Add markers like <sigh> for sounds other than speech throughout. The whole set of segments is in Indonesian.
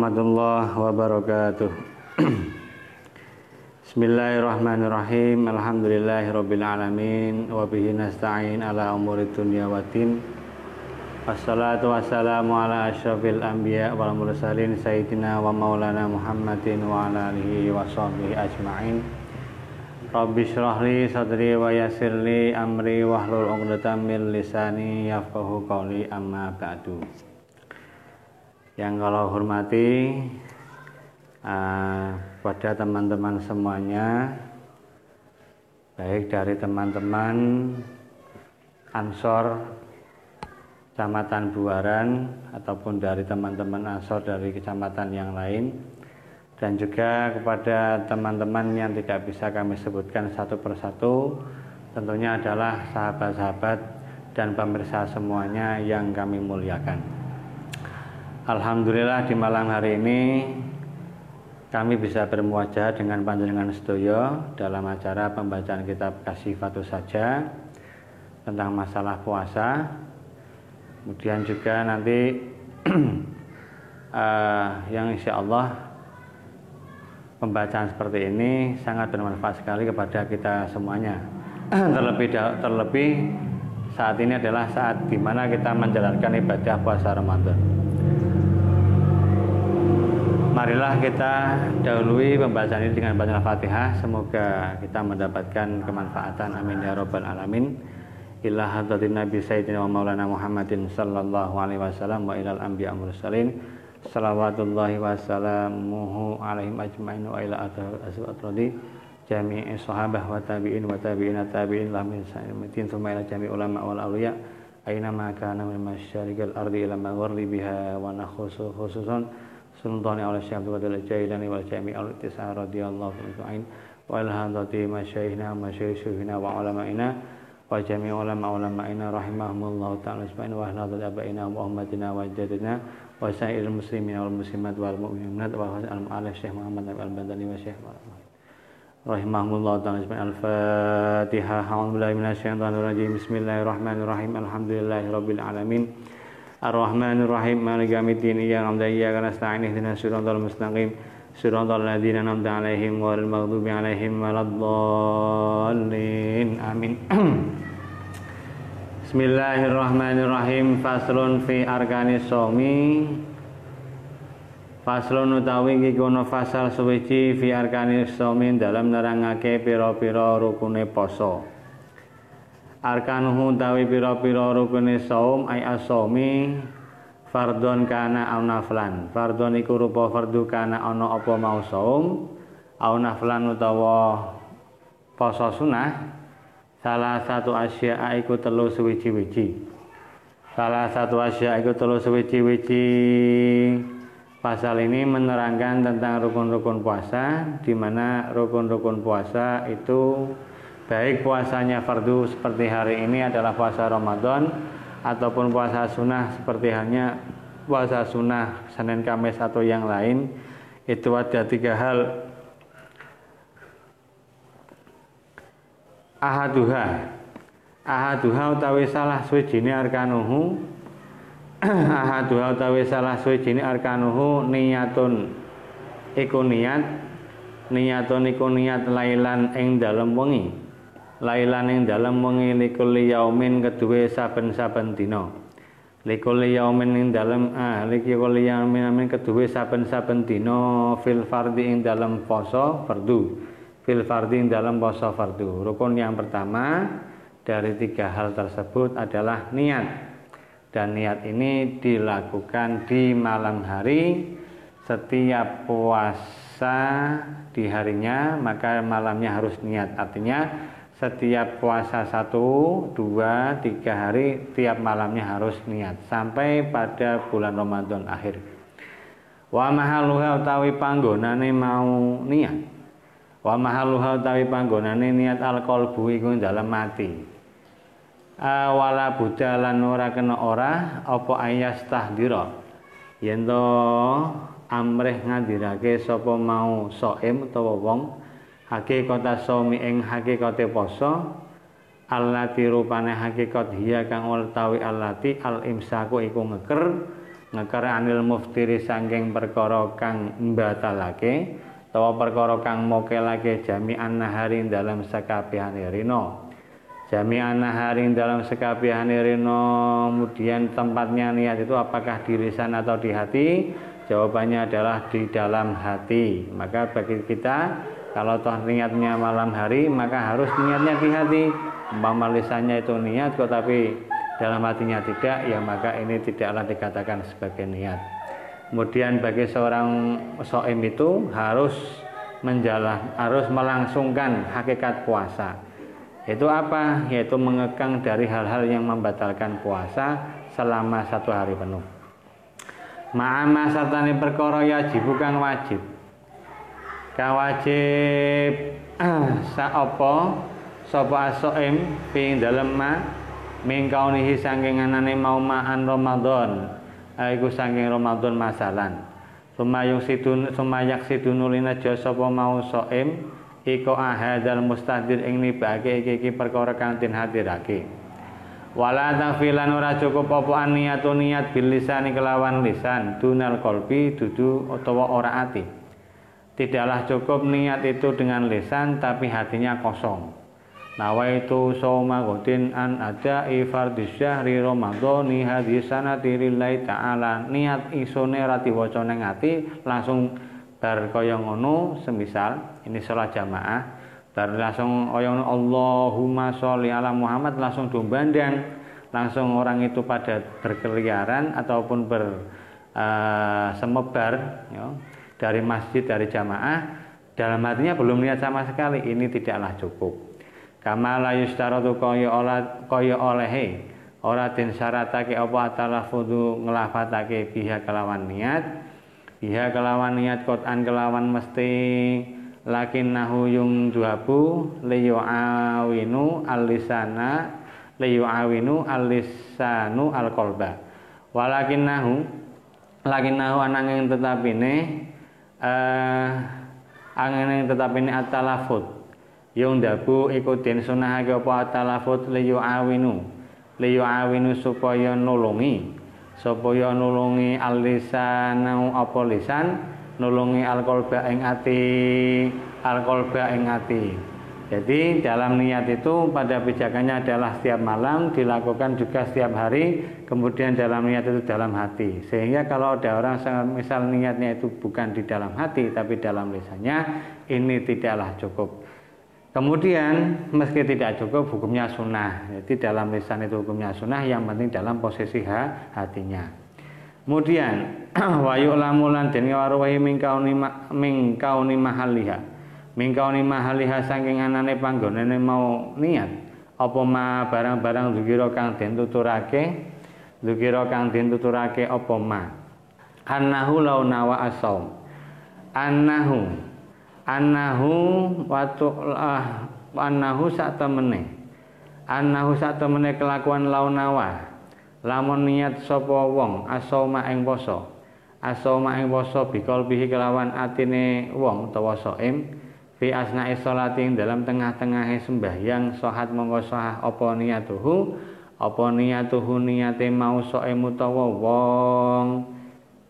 warahmatullahi wabarakatuh. <clears throat> Bismillahirrahmanirrahim. Alhamdulillahirabbil alamin wa bihi nasta'in ala umuri dunya waddin. Wassalatu wassalamu ala asyrafil anbiya wal mursalin sayyidina wa maulana Muhammadin wa ala alihi wa sahbihi ajma'in. Rabbi syrah li sadri wa yassir li amri wahlul 'uqdatam min lisani yafqahu qawli amma ba'du yang kalau hormati uh, pada teman-teman semuanya baik dari teman-teman Ansor Kecamatan Buaran ataupun dari teman-teman Ansor dari kecamatan yang lain dan juga kepada teman-teman yang tidak bisa kami sebutkan satu persatu tentunya adalah sahabat-sahabat dan pemirsa semuanya yang kami muliakan. Alhamdulillah di malam hari ini kami bisa bermuajah dengan panjenengan sedoyo dalam acara pembacaan kitab Kasih Fatu Saja tentang masalah puasa. Kemudian juga nanti uh, <clears throat> yang insya Allah pembacaan seperti ini sangat bermanfaat sekali kepada kita semuanya. <clears throat> terlebih terlebih saat ini adalah saat di mana kita menjalankan ibadah puasa Ramadan. Marilah kita dahului pembahasan ini dengan baca Al-Fatihah. Semoga kita mendapatkan kemanfaatan. Amin ya rabbal alamin. Ila hadratin Nabi Sayyidina wa Maulana Muhammadin sallallahu alaihi wasallam wa ilal anbiya mursalin. Salawatullahi wa salamuhu alaihim ajma'in wa ila atradi jami'i sahabah wa tabi'in wa tabi'in tabi'in lamin sa'imatin thumma ila jami' ulama wal awliya aina ma kana min masyariqil ardi ila biha wa nakhusu khususan Ittisar radhiyallahu anhu wa ilhadati masyayikhna masyayikhina wa ulama'ina wa jami ulama ulama'ina rahimahumullah ta'ala subhanahu wa ta'ala abaina wa ummatina wa jadina wa sa'ir muslimin wal muslimat wal mu'minat wa al mu'alif syekh Muhammad al Bandani wa syekh rahimahumullah ta'ala subhanahu al-fatihah a'udzu billahi minasyaitonir rajim bismillahirrahmanirrahim. Alhamdulillahi rabbil alamin Ar-Rahmanir Rahim Maliki Yaumiddin Iyyaka na'budu wa iyyaka nasta'in ihdinas siratal mustaqim siratal ladzina an'amta 'alaihim ghairil maghdubi 'alaihim waladdallin. Amin. <clears throat> Bismillahirrahmanirrahim. Faslun fi arkanis shaumi. Faslun utawi iki kono fasal suwiji fi arkanis shaumi dalam nerangake pira-pira rukune poso arkanuhu tawi pira-pira rukune saum ay asomi fardhon kana au naflan. Fardhon iku rupa fardu kana ana apa mau saum au naflan utawa poso sunah. Salah satu asya iku telu suwiji-wiji salah satu asya iku telu suwiji-wiji pasal ini menerangkan tentang rukun-rukun puasa di mana rukun-rukun puasa itu baik puasanya fardu seperti hari ini adalah puasa Ramadan ataupun puasa sunnah seperti hanya puasa sunnah Senin Kamis atau yang lain itu ada tiga hal. Ahaduha. Ahaduha utawi salah ini arkanuhu. <clears throat> Ahaduha utawi salah ini arkanuhu niyatun iku niat niyatun iku niat lailan ing dalem wengi lailan ing dalem wengi likul yaumin kedue saben-saben dina. Likul yaumin ing dalem ah likul yaumin amin kedue saben-saben dina fil fardhi ing dalem poso fardu. Fil fardhi ing dalem poso fardu. Rukun yang pertama dari tiga hal tersebut adalah niat. Dan niat ini dilakukan di malam hari setiap puasa di harinya maka malamnya harus niat. Artinya setiap puasa satu, dua, tiga hari tiap malamnya harus niat sampai pada bulan Ramadan akhir. Wa mahaluha utawi panggonane mau niat. Wa mahaluha utawi panggonane niat alqalbu iku dalam mati. Awala buddha lan ora kena ora apa ayas tahdira. Yen to amrih ngadirake sapa mau soem utawa wong hakikata somi ing hakikate poso allati rupane hakikat hiya kang utawi allati al imsaku iku ngeker ngeker anil muftiri sangking perkara kang mbatalake utawa perkara kang mokelake jami'an nahari dalam sekabehane rino jami'an nahari dalam sekabehane rino kemudian tempatnya niat itu apakah di lisan atau di hati? Jawabannya adalah di dalam hati. Maka bagi kita kalau toh niatnya malam hari maka harus niatnya di hati. Umpama lisannya itu niat kok tapi dalam hatinya tidak ya maka ini tidaklah dikatakan sebagai niat. Kemudian bagi seorang soim itu harus menjalan harus melangsungkan hakikat puasa. Itu apa? Yaitu mengekang dari hal-hal yang membatalkan puasa selama satu hari penuh. Ma'ama sartani perkara yajib bukan wajib kawajib. <clears throat> Apa sapa asoim? Ping dalem ma? Mingkaunihi saking anane mau ma'an Ramadan. Iku saking Ramadan masalan. Sumayung sidun sumayak sidun ulina jasa sapa mau soim? Iku ahadal mustahdir ing nibake iki iki perkara kang den hadirake. Wala tafilan ora cukup apa niatu niat bil lisani kelawan lisan. Dunal kolbi dudu utawa ora ati Tidaklah cukup niat itu dengan lisan tapi hatinya kosong. Nawaitu soma godin an ada fardhi syahri ramadhani hadis sanati ta'ala. Niat isone rati waca ning ati langsung bar kaya semisal ini salat jamaah bar langsung kaya Allahumma sholli ala Muhammad langsung dombandang langsung orang itu pada berkeliaran ataupun ber uh, semebar ya dari masjid dari jamaah dalam hatinya belum niat sama sekali ini tidaklah cukup. Kama la yustaratu kaya kaya olehe ora den syaratake apa talafudu nglafatake biha kelawan niat biha kelawan niat kotan kelawan mesti lakin nahu yung duabu liyu awinu alisana liyu awinu alisanu alkolba walakin nahu lakin nahu ananging tetapine uh, angin tetap ini atalafut yung dabu ikutin sunahake apa atalafut liyu awinu. Liyu awinu supaya nulungi. Supaya nulungi alisanu apa lisan? Nulungi alkolba ing ati. Ing ati jadi dalam niat itu pada pijakannya adalah setiap malam dilakukan juga setiap hari, kemudian dalam niat itu dalam hati. Sehingga kalau ada orang misal niatnya itu bukan di dalam hati tapi dalam lisannya, ini tidaklah cukup. Kemudian meski tidak cukup hukumnya sunnah. Jadi dalam lisan itu hukumnya sunnah, yang penting dalam posisi hatinya. Kemudian <clears throat> wayu lamulan den waruhi mingkauni mingkauni mingkauni mahaliha saking anane panggonane mau niat. Apa ma barang-barang zukira kang den tuturake zukira kang den tuturake apa ma? Annahu law nawa asaum annahu. Annahu watu ah, annahu sak temene. Annahu sak temene kelakuan launawa lamun niat sapa wong asauma ing poso. Asauma ing poso bikol bihi kelawan atine wong utawa saim fi asna'i sholati dalam tengah-tengah sembahyang sohat monggo sahah apa niyatuhu? Apa niyatuhu niyate mau soe mutawa wong?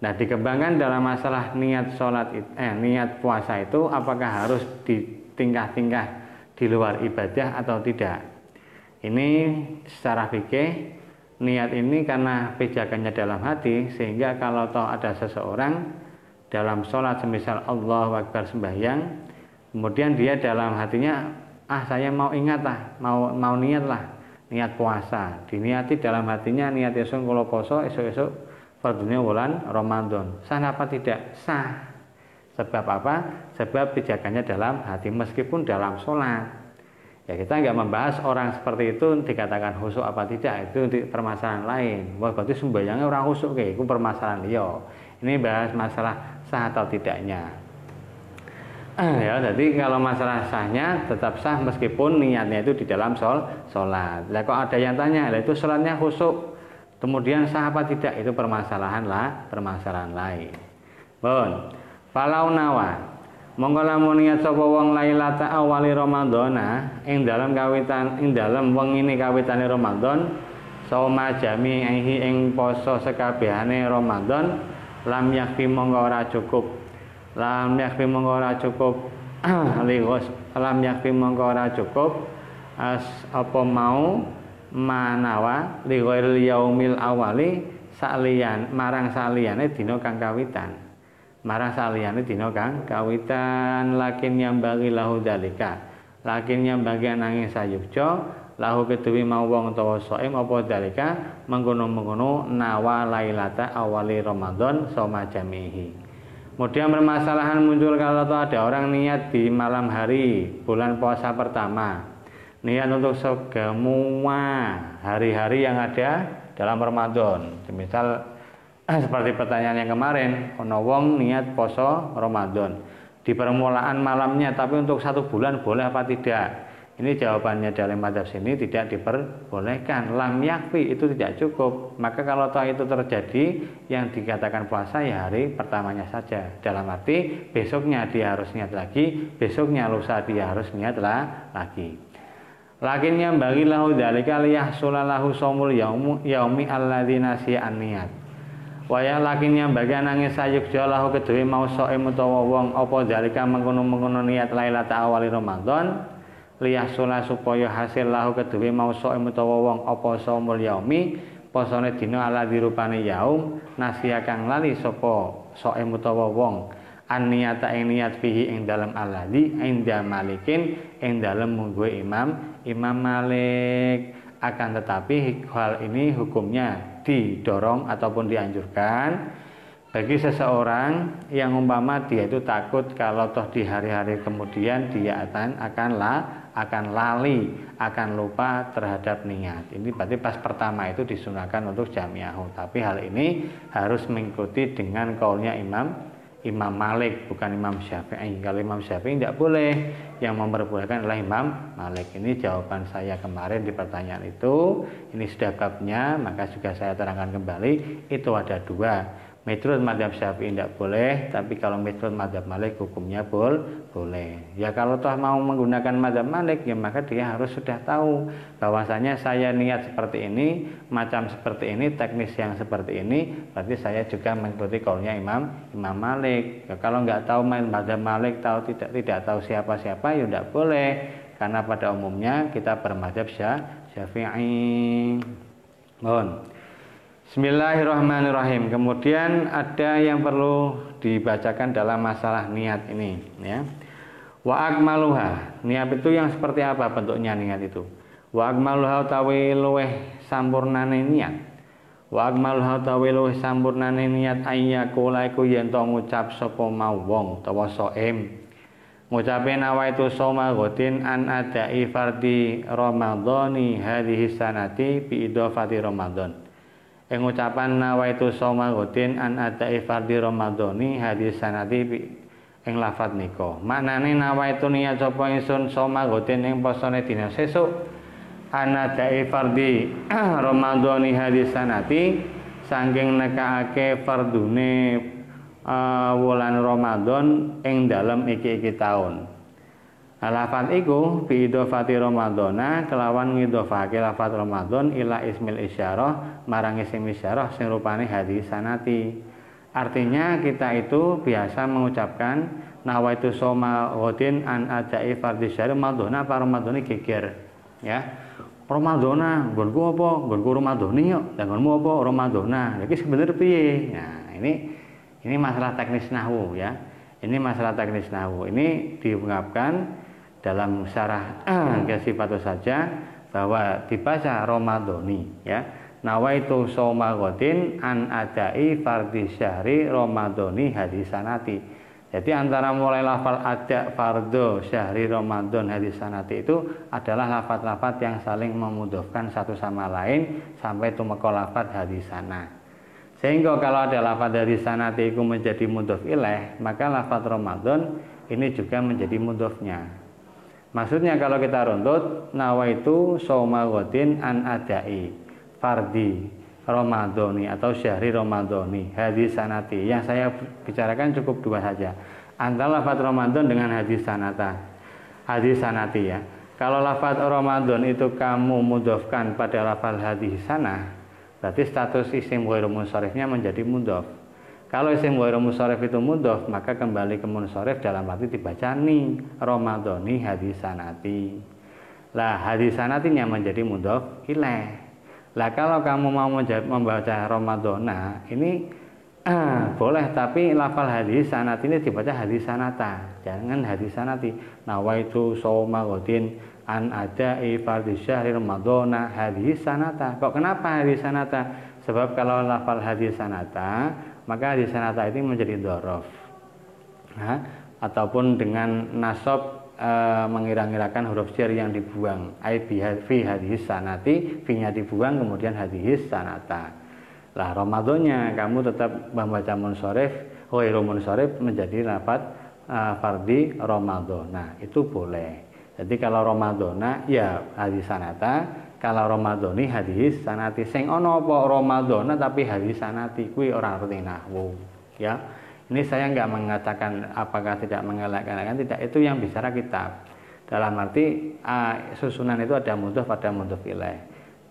Nah dikembangkan dalam masalah niat sholat eh niat puasa itu apakah harus di tingkah-tingkah di luar ibadah atau tidak? Ini secara fikih niat ini karena pijakannya dalam hati sehingga kalau toh ada seseorang dalam sholat semisal Allah Akbar sembahyang kemudian dia dalam hatinya ah saya mau ingat lah mau mau niat lah niat puasa. Diniati dalam hatinya niat esok kalau poso esok-esok fardunya bulan Ramadan. Sah apa tidak? Sah. Sebab apa? Sebab pijakannya dalam hati meskipun dalam sholat. Ya kita nggak membahas orang seperti itu dikatakan husuk apa tidak itu di permasalahan lain. Wah berarti sembahyangnya orang husuk kayak itu permasalahan dia. Ini bahas masalah sah atau tidaknya ya. Jadi kalau masalah sahnya tetap sah meskipun niatnya itu di dalam sol sholat. Lah kok ada yang tanya? Lah itu sholatnya khusuk kemudian sah apa tidak? Itu permasalahan lah permasalahan lain. Bon falau nawa. Monggo lamun niat sapa wong lailata awali ramadhana ing dalam kawitan ing dalam wong ini kawitane Ramadan Soma jami'ihi ing poso sekabehane Ramadan lam yakfi mongko ora cukup. Lam yakfi mongko ora cukup. <clears throat> Ligos lam yakfi mongko ora cukup as apa mau manawa lighairil yaumil awali salian marang saliyane dina kang kawitan. Marang saliyane dina kang kawitan lakin yang bagi lahu dalika. Lakin yang bagi ananging sayukjo lahu kedewi mau wong utawa saim apa dalika mengkono-mengkono nawa lailata awali Ramadan soma jamihi. Kemudian permasalahan muncul kalau ada orang niat di malam hari bulan puasa pertama. Niat untuk semua hari-hari yang ada dalam Ramadan. Misal <clears throat> seperti pertanyaan yang kemarin, ono wong niat poso Ramadan di permulaan malamnya tapi untuk satu bulan boleh apa tidak? Ini jawabannya dalam madhab sini tidak diperbolehkan. Lam yakfi itu tidak cukup. Maka kalau toh itu terjadi yang dikatakan puasa ya hari pertamanya saja. Dalam arti besoknya dia harus niat lagi, besoknya lusa dia harus niat lagi. Lakinnya bagi lahu dalika liyahsulalahu somul yaumu yaumi alladzina si'an niat. Waya lakinnya bagi nangis sayuk lahu kedua mau so'im utawa wong opo dalika mengkono-mengkono niat lailata awali Ramadan liyahsula supaya hasil lahu mau soem utawa wong apa saumul yaumi posone dina ala dirupane yaum nasia kang lali sapa soem utawa wong. Aniyata ing niat fihi ing dalam aladi inda malikin ing dalam munggu imam imam malik. Akan tetapi hal ini hukumnya didorong ataupun dianjurkan bagi seseorang yang umpama dia itu takut kalau toh di hari-hari kemudian dia akan akan la, akan lali, akan lupa terhadap niat. Ini berarti pas pertama itu disunahkan untuk jamiahu. Tapi hal ini harus mengikuti dengan kaulnya Imam Imam Malik bukan Imam Syafi'i. Kalau Imam Syafi'i tidak boleh. Yang memperbolehkan adalah Imam Malik. Ini jawaban saya kemarin di pertanyaan itu. Ini sudah babnya, maka juga saya terangkan kembali. Itu ada dua Metode madhab syafi'i tidak boleh, tapi kalau metode madhab malik hukumnya bol, boleh. Ya kalau toh mau menggunakan madhab malik, ya maka dia harus sudah tahu bahwasanya saya niat seperti ini, macam seperti ini, teknis yang seperti ini, berarti saya juga mengikuti kaulnya Imam Imam Malik. Ya, kalau nggak tahu main madhab malik, tahu tidak tidak tahu siapa-siapa, ya tidak boleh. Karena pada umumnya kita bermadhab syafi'i. Mohon. Bismillahirrahmanirrahim. Kemudian ada yang perlu dibacakan dalam masalah niat ini, ya. Wa akmaluha. Niat itu yang seperti apa bentuknya niat itu? Wa akmaluha utawi luweh sampurnane niat. Wa akmaluha utawi luweh sampurnane niat ayyakula iku yen to ngucap sapa mau wong utawa soem. Ngucape nawaitu soma gotin an adai fardi ramadhani hadhihi sanati bi idhafati ramadan ing ucapan nawaitu soma gotin an adai fardi ramadhani hadis sanadi ing lafat niko maknane nawaitu niat sapa ingsun soma gotin ing posone dina sesuk an adai fardi <clears throat> ramadhani hadis sanati saking nekaake fardune uh, wulan Ramadan ing dalem iki-iki taun Lafat iku bi idhofati Ramadhana kelawan ngidhofake lafat Ramadan ila ismil isyarah marang isim isyarah sing rupane hadis sanati. Artinya kita itu biasa mengucapkan nawaitu soma ghadin an adai fardhi syahri Ramadhana apa Ramadhani geger ya. Ramadhana nggonku apa? Nggonku Ramadhani yo. Nggonmu apa? Ramadhana. Iki piye? Nah, ini ini masalah teknis nahwu ya. Ini masalah teknis nahwu. Ini diungkapkan dalam syarah kesifatu saja bahwa dibaca Ramadhani ya nawaitu soma godin an adai fardhi syahri Ramadhani hadisanati. Jadi antara mulai lafal ada fardo syahri Ramadan hadisanati itu adalah lafat-lafat yang saling memudahkan satu sama lain sampai tumeka lafat hadisana. Sehingga kalau ada lafat hadisanati itu menjadi mudhof ilaih maka lafat Ramadan ini juga menjadi mudhofnya Maksudnya kalau kita runtut nawaitu gotin an adai fardi Ramadhani atau syahri Ramadhani hadis sanati. Yang saya bicarakan cukup dua saja. Antara lafaz Ramadan dengan hadis sanata. Hadis sanati ya. kalau lafaz Ramadan itu kamu mudofkan pada lafaz hadis sana, berarti status isim ghairu menjadi mudof. Kalau isim ghairu munsharif itu mudof, maka kembali ke munsharif dalam arti dibaca ni Ramadhani hadisanati. Lah hadisanatinya menjadi mudof ilaih. Lah kalau kamu mau membaca Ramadhana, ini Ah, <clears throat> boleh tapi lafal hadis sanat ini dibaca hadis sanata. Jangan hadis sanati. Nawaitu soma godin an ada fardhi syahri ramadhana. Hadis sanata. Kok kenapa hadis sanata? Sebab kalau lafal hadis sanata maka hadis sanata ini menjadi dorof nah, ataupun dengan nasab e, mengira-ngirakan huruf syir yang dibuang ai fi hadis sanati fi nya dibuang kemudian hadis sanata lah Ramadannya kamu tetap membaca munsorif, ghairu munsorif menjadi rapat uh, fardi. Nah, itu boleh. Jadi kalau Ramadana ya hadis sanata, kalau Ramadhani hadis sanati. Sing ono apa Ramadana tapi hadis sanati kuwi ora arti nahwu. Ya. Ini saya nggak mengatakan apakah tidak mengelakkan tidak itu yang bicara kitab. Dalam arti uh, susunan itu ada mudhof pada mudhof ilaih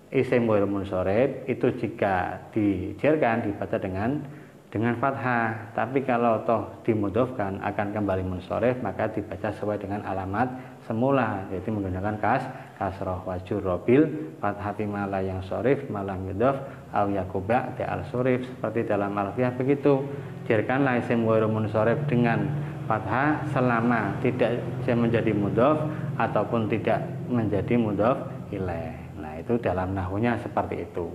isim munsorib itu jika dijerkan dibaca dengan dengan fathah tapi kalau toh dimudofkan akan kembali munsorib maka dibaca sesuai dengan alamat semula yaitu menggunakan kas kasroh wajur robil fathah mala yang sorif malam yudof au yakuba al sorif seperti dalam alfiah begitu jerkanlah isim ghair munsorib dengan fathah selama tidak menjadi mudof ataupun tidak menjadi mudof ilaih itu dalam nahunya seperti itu.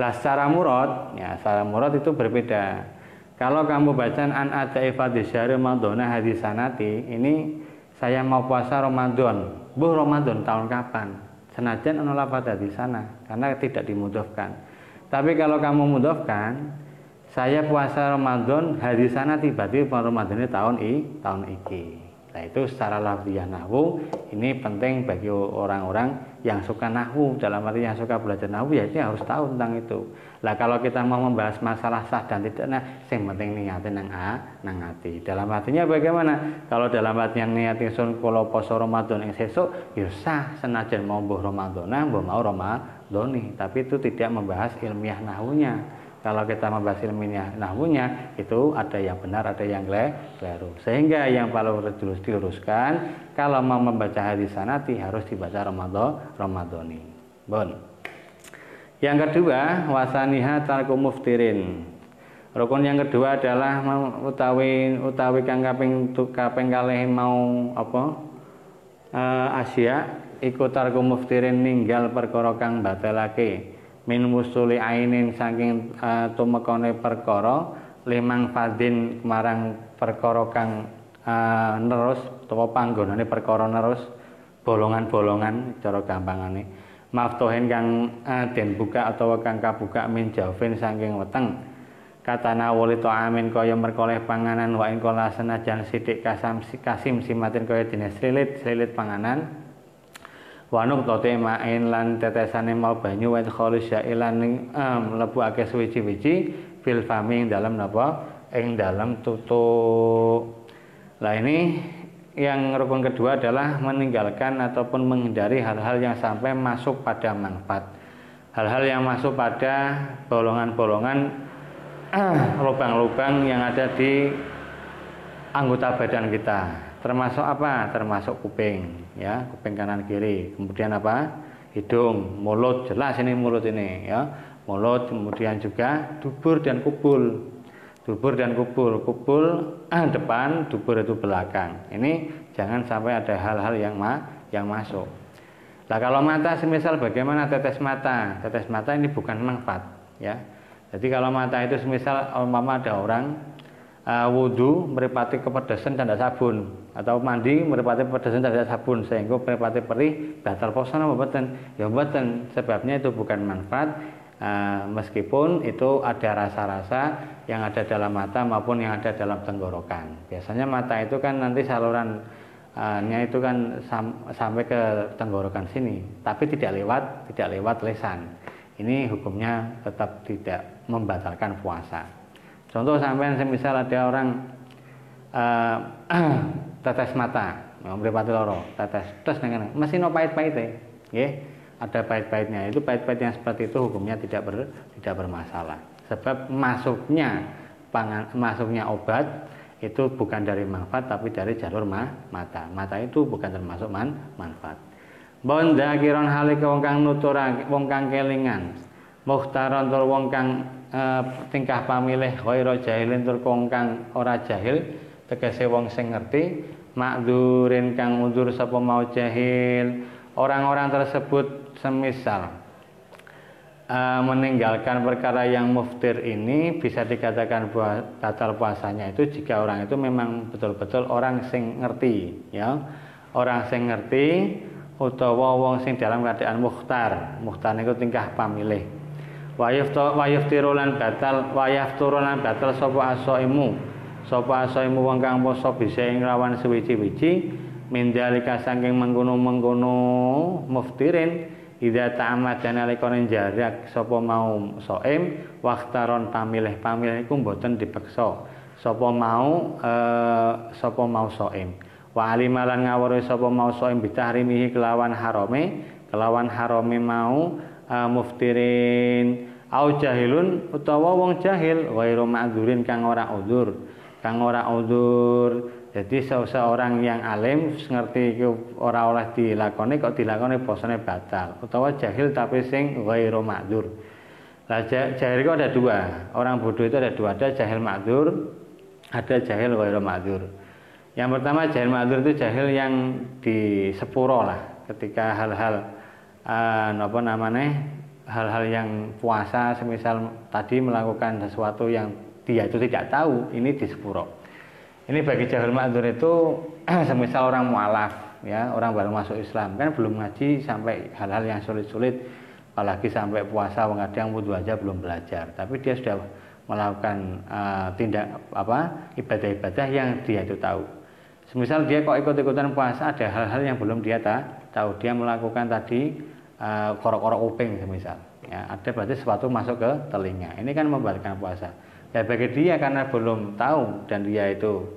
Lah secara murad, ya secara murad itu berbeda. Kalau kamu baca an ada di syahri Ramadhana hadisanati, ini saya mau puasa Ramadan. Bu Ramadan tahun kapan? Senajan ono lafaz di sana karena tidak dimudahkan. Tapi kalau kamu mudahkan, saya puasa Ramadan hari sana tiba-tiba Ramadan ini tahun i tahun iki. Nah itu secara lafziyah nahwu ini penting bagi orang-orang yang suka nahwu dalam arti yang suka belajar nahwu ya ini harus tahu tentang itu. Lah kalau kita mau membahas masalah sah dan tidak nah yang penting niatin nang a nang hati. Dalam artinya bagaimana? Kalau dalam artinya niatin sun kalau poso Ramadan yang sesuk ya sah senajan mau mbuh Ramadan nah mau Ramadan tapi itu tidak membahas ilmiah nahwunya kalau kita membahas ilmiah nahwunya itu ada yang benar ada yang keliru sehingga yang paling terus diluruskan kalau mau membaca hadis sanati harus dibaca Ramadan Ramadhani. Bon. Yang kedua wasaniha tarku muftirin. Rukun yang kedua adalah utawi utawi kang kaping kaping kalih mau apa? Uh, Asia ikut tarku muftirin ninggal perkara kang batalake min musuli ainin saking uh, tumekane perkara limang fadin marang perkara kang uh, nerus utawa panggonane perkara nerus bolongan-bolongan cara gampangane. Maftuhin kang uh, den buka atau kang kabuka min jaufin saking weteng. Katana wali amin kaya merkoleh panganan wa ing kala senajan sithik kasam kasim simatin kaya dene slilit slilit panganan Wanuk tote main lan tetesane mau banyu wa khalis ilan ning um, ake suwi-suwi fil fami dalam napa ing dalam tutuk. Lah ini yang rukun kedua adalah meninggalkan ataupun menghindari hal-hal yang sampai masuk pada manfaat. Hal-hal yang masuk pada bolongan-bolongan <clears throat> lubang-lubang yang ada di anggota badan kita termasuk apa termasuk kuping ya kuping kanan kiri. Kemudian apa? Hidung mulut. Jelas ini mulut ini ya. Mulut kemudian juga dubur dan kubul. Dubur dan kubul. Kubul ah, depan dubur itu belakang. Ini jangan sampai ada hal-hal yang ma yang masuk. Nah kalau mata semisal bagaimana tetes mata? Tetes mata ini bukan manfaat ya. Jadi kalau mata itu semisal umpama ada orang uh, wudhu meripati kepedesan dan sabun atau mandi meripati kepedesan dan sabun sehingga meripati perih batal poso apa boten ya boten sebabnya itu bukan manfaat. Uh, meskipun itu ada rasa-rasa yang ada dalam mata maupun yang ada dalam tenggorokan. Biasanya mata itu kan nanti saluran uh, nya itu kan sam sampai ke tenggorokan sini. Tapi tidak lewat tidak lewat lesan. Ini hukumnya tetap tidak membatalkan puasa Contoh sampean semisal ada orang uh, <clears throat> tetes mata, mripate loro tetes tes ning ngene mesti no pahit-pahite nggih. Ada pahit-pahitnya. Itu pahit-pahit yang seperti itu hukumnya tidak ber, tidak bermasalah. Sebab masuknya pangan masuknya obat itu bukan dari manfaat tapi dari jalur ma, mata. Mata itu bukan termasuk man, manfaat. Bon dakiron halika wong kang nuturake wong kang kelingan muhtaron tur wong kang e, tingkah pamilih khaira jahilin tur wong kang ora jahil tegese wong sing ngerti makdurin kang undur sapa mau jahil. Orang-orang tersebut semisal uh, meninggalkan perkara yang muftir ini bisa dikatakan batal puasanya itu jika orang itu memang betul-betul orang sing ngerti ya. Orang sing ngerti utawa wong sing dalam keadaan muhtar muhtar itu tingkah pamilih wayuf wayuf tirulan batal wayaf turulan batal sapa asaimu sapa asaimu wong kang poso bisa ing lawan suwi-wiji mindalika saking mengkono-mengkono muftirin Ida ta'amad dan alikone jarak sapa mau soem waktaron pamilih pamilih iku mboten dipeksa sapa mau eh, sapa mau soem wa alimalan ngawuri sapa mau soem bitahrimihi kelawan harame kelawan harame mau muftirin au jahilun utawa wong jahil ghairu ma'dzurin kang ora udzur kang ora udzur jadi seseorang yang alim ngerti ora oleh dilakoni kok dilakoni posone batal utawa jahil tapi sing ghairu ma'dzur. Lah jahil itu ada dua. Orang bodoh itu ada dua, ada jahil ma'dzur, ada jahil ghairu ma'dzur. Yang pertama jahil ma'dzur itu jahil yang di sepuro lah ketika hal-hal uh, apa namanya hal-hal yang puasa semisal tadi melakukan sesuatu yang dia itu tidak tahu ini di sepuro ini bagi jahil ma'dzur itu <clears throat> semisal orang mualaf ya, orang baru masuk Islam kan belum ngaji sampai hal-hal yang sulit-sulit apalagi sampai puasa yang wudhu aja belum belajar. Tapi dia sudah melakukan uh, tindak apa ibadah-ibadah yang dia itu tahu. Semisal dia kok ikut-ikutan puasa ada hal-hal yang belum dia tahu. Dia melakukan tadi uh, korok-korok uping semisal. Ya ada berarti sesuatu masuk ke telinga. Ini kan membatalkan puasa. Ya bagi dia karena belum tahu dan dia itu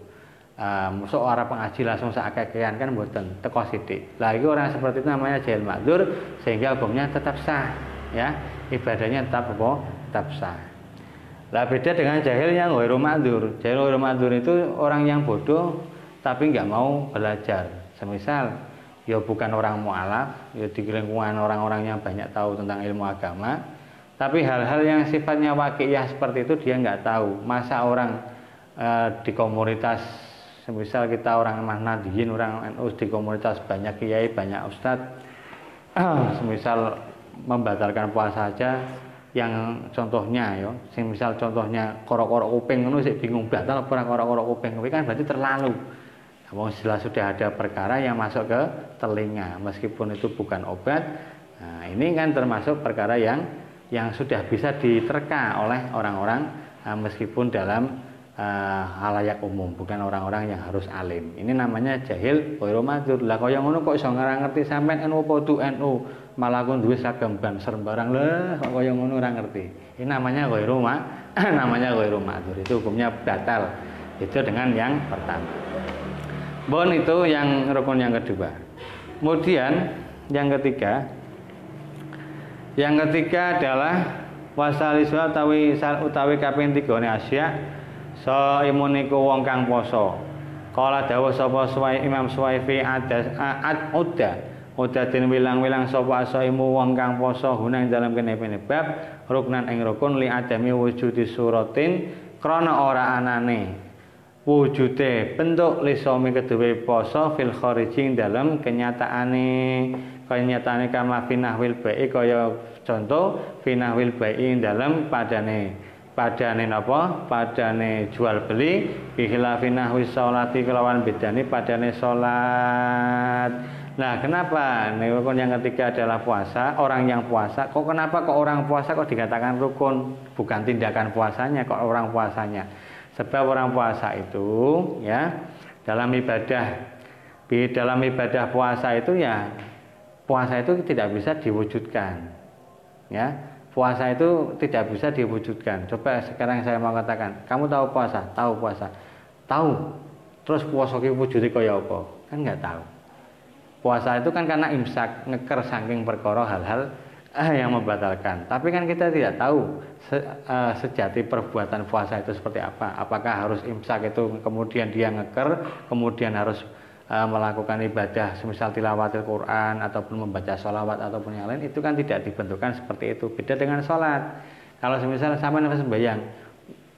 um, seorang pengaji langsung seakekean kan buatan teko sidik lagi orang seperti itu namanya jahil makdur sehingga hukumnya tetap sah ya. Ibadahnya tetap apa? Tetap sah. Lah beda dengan jahil yang ghairu makdur jahil ghairu makdur itu orang yang bodoh tapi nggak mau belajar. Semisal ya bukan orang mualaf ya di lingkungan orang-orang yang banyak tahu tentang ilmu agama tapi hal-hal yang sifatnya wakiyah seperti itu dia nggak tahu. Masa orang e, di komunitas, misal kita orang Nahdien, orang NU di komunitas banyak kiai, banyak ustadz, <clears throat> semisal membatalkan puasa saja yang contohnya ya, misal contohnya korok-korok kuping itu sih bingung batal apa korok-korok kuping, tapi kan berarti terlalu. Namun setelah sudah ada perkara yang masuk ke telinga, meskipun itu bukan obat, nah ini kan termasuk perkara yang yang sudah bisa diterka oleh orang-orang uh, meskipun dalam uh, halayak umum bukan orang-orang yang harus alim. Ini namanya jahil koiro majur lah kaya ngono kok iso ngerti sampean NU apa tu NU malah kun duwe sagam banser barang. Lah kok kaya ngono ora ngerti. Ini namanya koiro ma <coughs> namanya koiro itu hukumnya batal. Itu dengan yang pertama bon itu yang rukun yang kedua. Kemudian yang ketiga. Yang ketiga adalah wasaliswa utawi utawi kaping 3 ne asya so imuniku wong kang poso. Kala dawuh sapa suwai Imam Suwaifi adas ad udda udatin wilang-wilang sapa asaimu wong kang poso hunang dalam kene-kene bab ruknan ing rukun li adami wujudi suratin krana ora anane wujude bentuk lisomi kedua poso fil kharijing dalam kenyataane kenyataane kama finahwil ba'i kaya contoh finahwil ba'i dalam padane. Padane napa? Padane jual beli bihila finahwi sholati kelawan bedane padane sholat nah kenapa? Rukun yang ketiga adalah puasa orang yang puasa kok kenapa kok orang puasa kok dikatakan rukun? Bukan tindakan puasanya kok orang puasanya sebab orang puasa itu ya dalam ibadah di dalam ibadah puasa itu ya puasa itu tidak bisa diwujudkan ya. Puasa itu tidak bisa diwujudkan. Coba sekarang saya mau katakan kamu tahu puasa? Tahu puasa. Tahu? Terus puasa ki wujudnya kaya apa? Kan nggak tahu. Puasa itu kan karena imsak ngeker saking perkara hal-hal eh, yang membatalkan. Tapi kan kita tidak tahu se, uh, sejati perbuatan puasa itu seperti apa. Apakah harus imsak itu kemudian dia ngeker kemudian harus uh, melakukan ibadah semisal tilawatil Quran ataupun membaca sholawat ataupun yang lain itu kan tidak dibentukkan seperti itu. Beda dengan sholat. Kalau semisal sama nafas sembahyang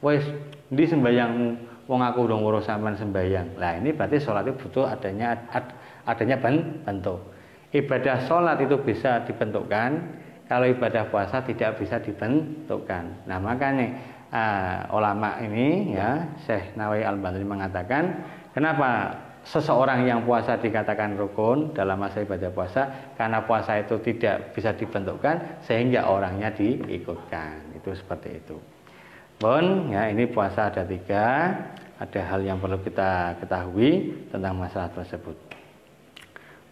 wes di sembahyangmu? Wong aku udah ngurus sampean sembahyang. Lah ini berarti sholat itu butuh adanya ad, adanya bentuk ibadah sholat itu bisa dibentukkan kalau ibadah puasa tidak bisa dibentukkan. Nah makanya uh, ulama ini ya Syekh Nawawi al badri mengatakan kenapa seseorang yang puasa dikatakan rukun dalam masa ibadah puasa? Karena puasa itu tidak bisa dibentukkan sehingga orangnya diikutkan. Itu seperti itu. Bon, ya ini puasa ada tiga, ada hal yang perlu kita ketahui tentang masalah tersebut.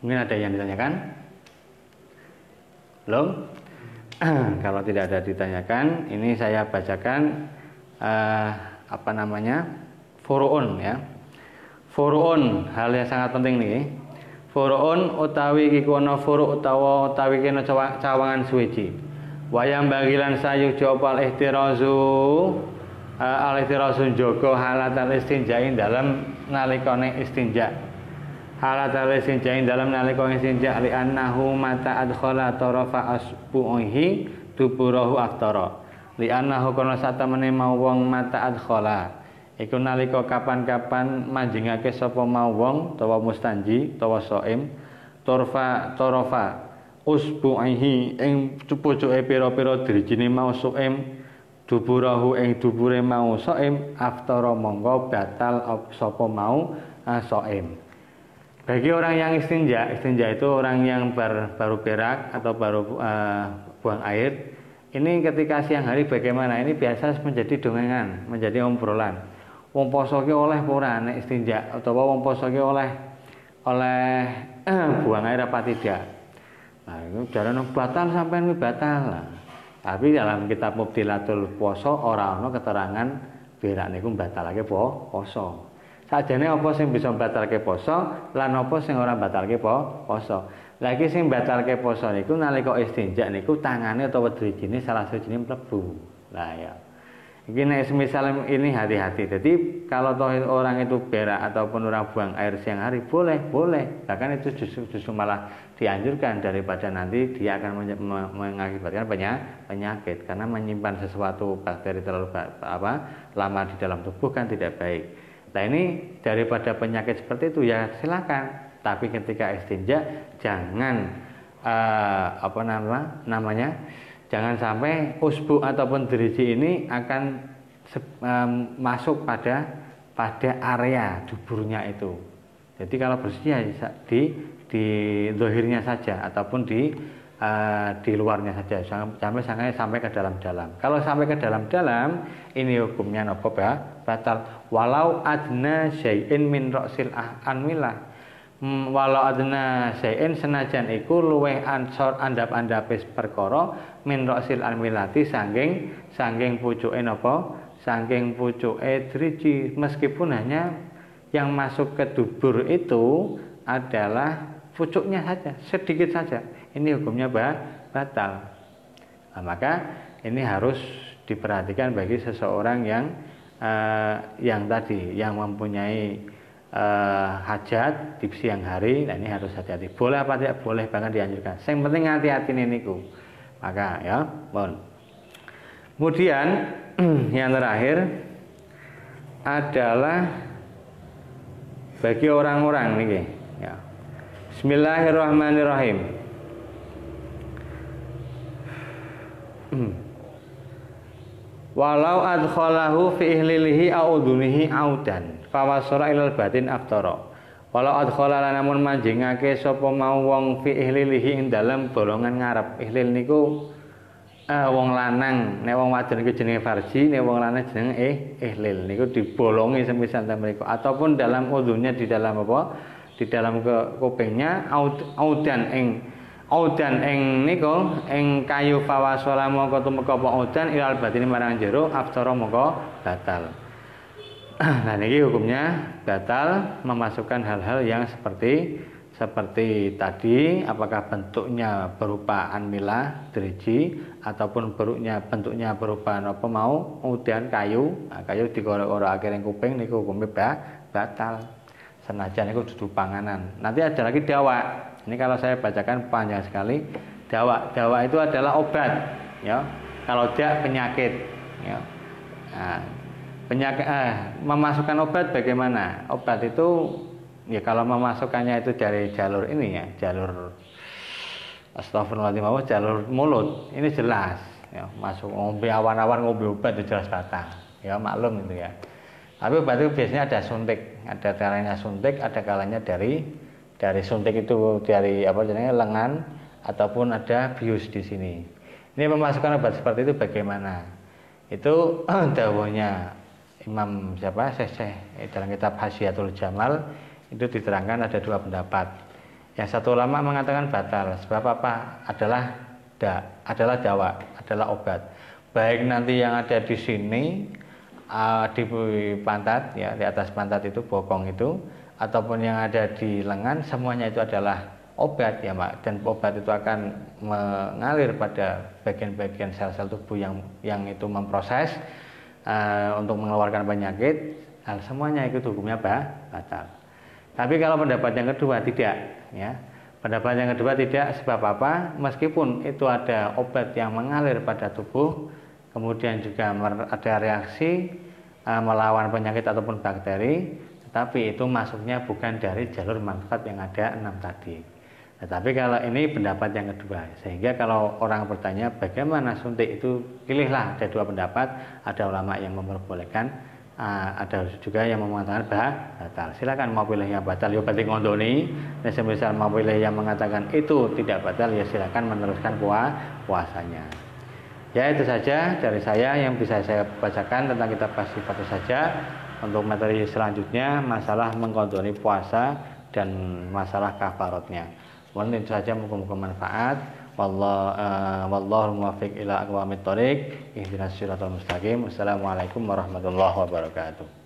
Mungkin ada yang ditanyakan? Belum? <clears throat> Kalau tidak ada ditanyakan, ini saya bacakan uh, apa namanya furuun ya. Furuun hal yang sangat penting nih. Furuun utawi kikono furu utawa utawi kena cawangan suwiji wayang bagilan sayu jopal ihtirazu uh, al ihtirazu jogo halatal istinjain dalam nalikone istinja halatal istinjain dalam nalikone istinja li annahu mata adkhala tarafa asbuhi tuburahu aktara li annahu kono satemene mau wong mata adkhala. Iku nalika kapan-kapan manjingake sapa mau wong utawa mustanji utawa soim torfa torofa usbu'ihi ing pucuke pira-pira drijine mau suim duburahu ing dubure mau soim aftara monggo batal sapa mau soim bagi orang yang istinja istinja itu orang yang bar, baru berak atau baru uh, buang air ini ketika siang hari bagaimana ini biasa menjadi dongengan menjadi obrolan wong poso oleh nek istinja atau wong poso oleh oleh uh, buang air apa tidak Nah, itu jarang batal sampai ini batal lah. Tapi dalam kitab Mubtilatul Poso orang ono keterangan berak niku batalake po poso. Sajane apa sing bisa batalke poso, lan apa sing ora batalke po poso. Lagi sing batalke poso niku nalika istinja niku tangane utawa drijine salah siji mlebu. Lah ya. Ini nek semisal ini hati-hati. Jadi kalau toh orang itu berak ataupun orang buang air siang hari boleh, boleh. Bahkan itu justru justru malah dianjurkan daripada nanti dia akan mengakibatkan penyakit karena menyimpan sesuatu bakteri terlalu apa lama di dalam tubuh kan tidak baik. Nah ini daripada penyakit seperti itu ya silakan. Tapi ketika istinja jangan uh, apa nama namanya Jangan sampai usbu ataupun deriji ini akan um, masuk pada pada area duburnya itu. Jadi kalau bersih ya di di dohirnya saja ataupun di uh, di luarnya saja. Sampai sampai sampai ke dalam-dalam. Kalau sampai ke dalam-dalam ini hukumnya nopo ya. Batal. Walau adna syai'in min ra'sil anwilah. Hmm, walau adna sein senajan iku luweh ansor andap-andapis perkara min rosil almilati sangking sangking pucuke napa sangking pucuke driji. Meskipun hanya yang masuk ke dubur itu adalah pucuknya saja sedikit saja ini hukumnya batal. Nah, maka ini harus diperhatikan bagi seseorang yang uh, yang tadi yang mempunyai uh, hajat di siang hari nah ini harus hati-hati. Boleh apa tidak? Boleh bahkan dianjurkan. Yang penting hati-hati niku. Maka ya mohon. Kemudian <clears throat> yang terakhir adalah bagi orang-orang nih ya. Bismillahirrahmanirrahim Walau adkhalahu fi ihlilihi au udunihi audan fawasara ilal batin aftara. Walau adkhala namun manjingake sapa mau wong fi ihlilihi ing dalem bolongan ngarep. Ihlil niku eh, wong lanang. Nek wong wadon iku jenenge farji nek wong lanang jenenge eh ihlil. Niku dibolongi semisal mereka ataupun dalam udhunya di dalam apa? Di dalam ke kupingnya audan ing audan ing niku ing kayu fawasala mongko tumeka apa audan ilal batin marang jero aftara mongko batal. <clears throat> Nah ini hukumnya batal memasukkan hal-hal yang seperti seperti tadi apakah bentuknya berupa anmila driji ataupun bentuknya bentuknya berupa apa mau kemudian kayu. Nah, kayu digorok-gorok akhirnya kuping ini hukumnya batal. Senajan itu duduk panganan. Nanti ada lagi dawa ini kalau saya bacakan panjang sekali. Dawa dawa itu adalah obat ya. Kalau tidak penyakit ya. Nah, penyakit eh, memasukkan obat bagaimana? Obat itu ya kalau memasukkannya itu dari jalur ini ya jalur Astagfirullahaladzim jalur mulut. Ini jelas ya. Masuk ngombe awan-awan ngombe obat itu jelas batal ya maklum itu ya. Tapi obat itu biasanya ada suntik ada kalanya suntik ada kalanya dari dari suntik itu dari apa namanya lengan ataupun ada bius di sini ini memasukkan obat seperti itu bagaimana itu <clears throat> dawuhnya Imam siapa Syekh dalam kitab Hasyiatul Jamal itu diterangkan ada dua pendapat. Yang satu ulama mengatakan batal. Sebab apa? Adalah da, adalah dawa, adalah obat. Baik nanti yang ada di sini uh, di pantat ya di atas pantat itu bokong itu ataupun yang ada di lengan semuanya itu adalah obat ya mak dan obat itu akan mengalir pada bagian-bagian sel-sel tubuh yang yang itu memproses uh, untuk mengeluarkan penyakit hal semuanya itu hukumnya apa batal tapi kalau pendapat yang kedua tidak, ya. Pendapat yang kedua tidak sebab apa? Meskipun itu ada obat yang mengalir pada tubuh, kemudian juga ada reaksi uh, melawan penyakit ataupun bakteri, tetapi itu masuknya bukan dari jalur manfaat yang ada enam tadi. Tetapi kalau ini pendapat yang kedua, sehingga kalau orang bertanya bagaimana suntik itu, pilihlah ada dua pendapat, ada ulama yang memperbolehkan, uh, ada juga yang mengatakan bah, batal. Silakan mau pilih yang batal, ya berarti ngondoni. Dan semisal mau pilih yang mengatakan itu tidak batal, ya silakan meneruskan puas puasanya. Ya itu saja dari saya yang bisa saya bacakan tentang kitab Pasifatu saja. Untuk materi selanjutnya masalah mengkondoni puasa dan masalah kafarotnya. Mungkin itu saja muka-muka manfaat. Wallah uh, wallahu muwaffiq ila aqwamit thoriq ihdinas siratal mustaqim. Wassalamualaikum warahmatullahi wabarakatuh.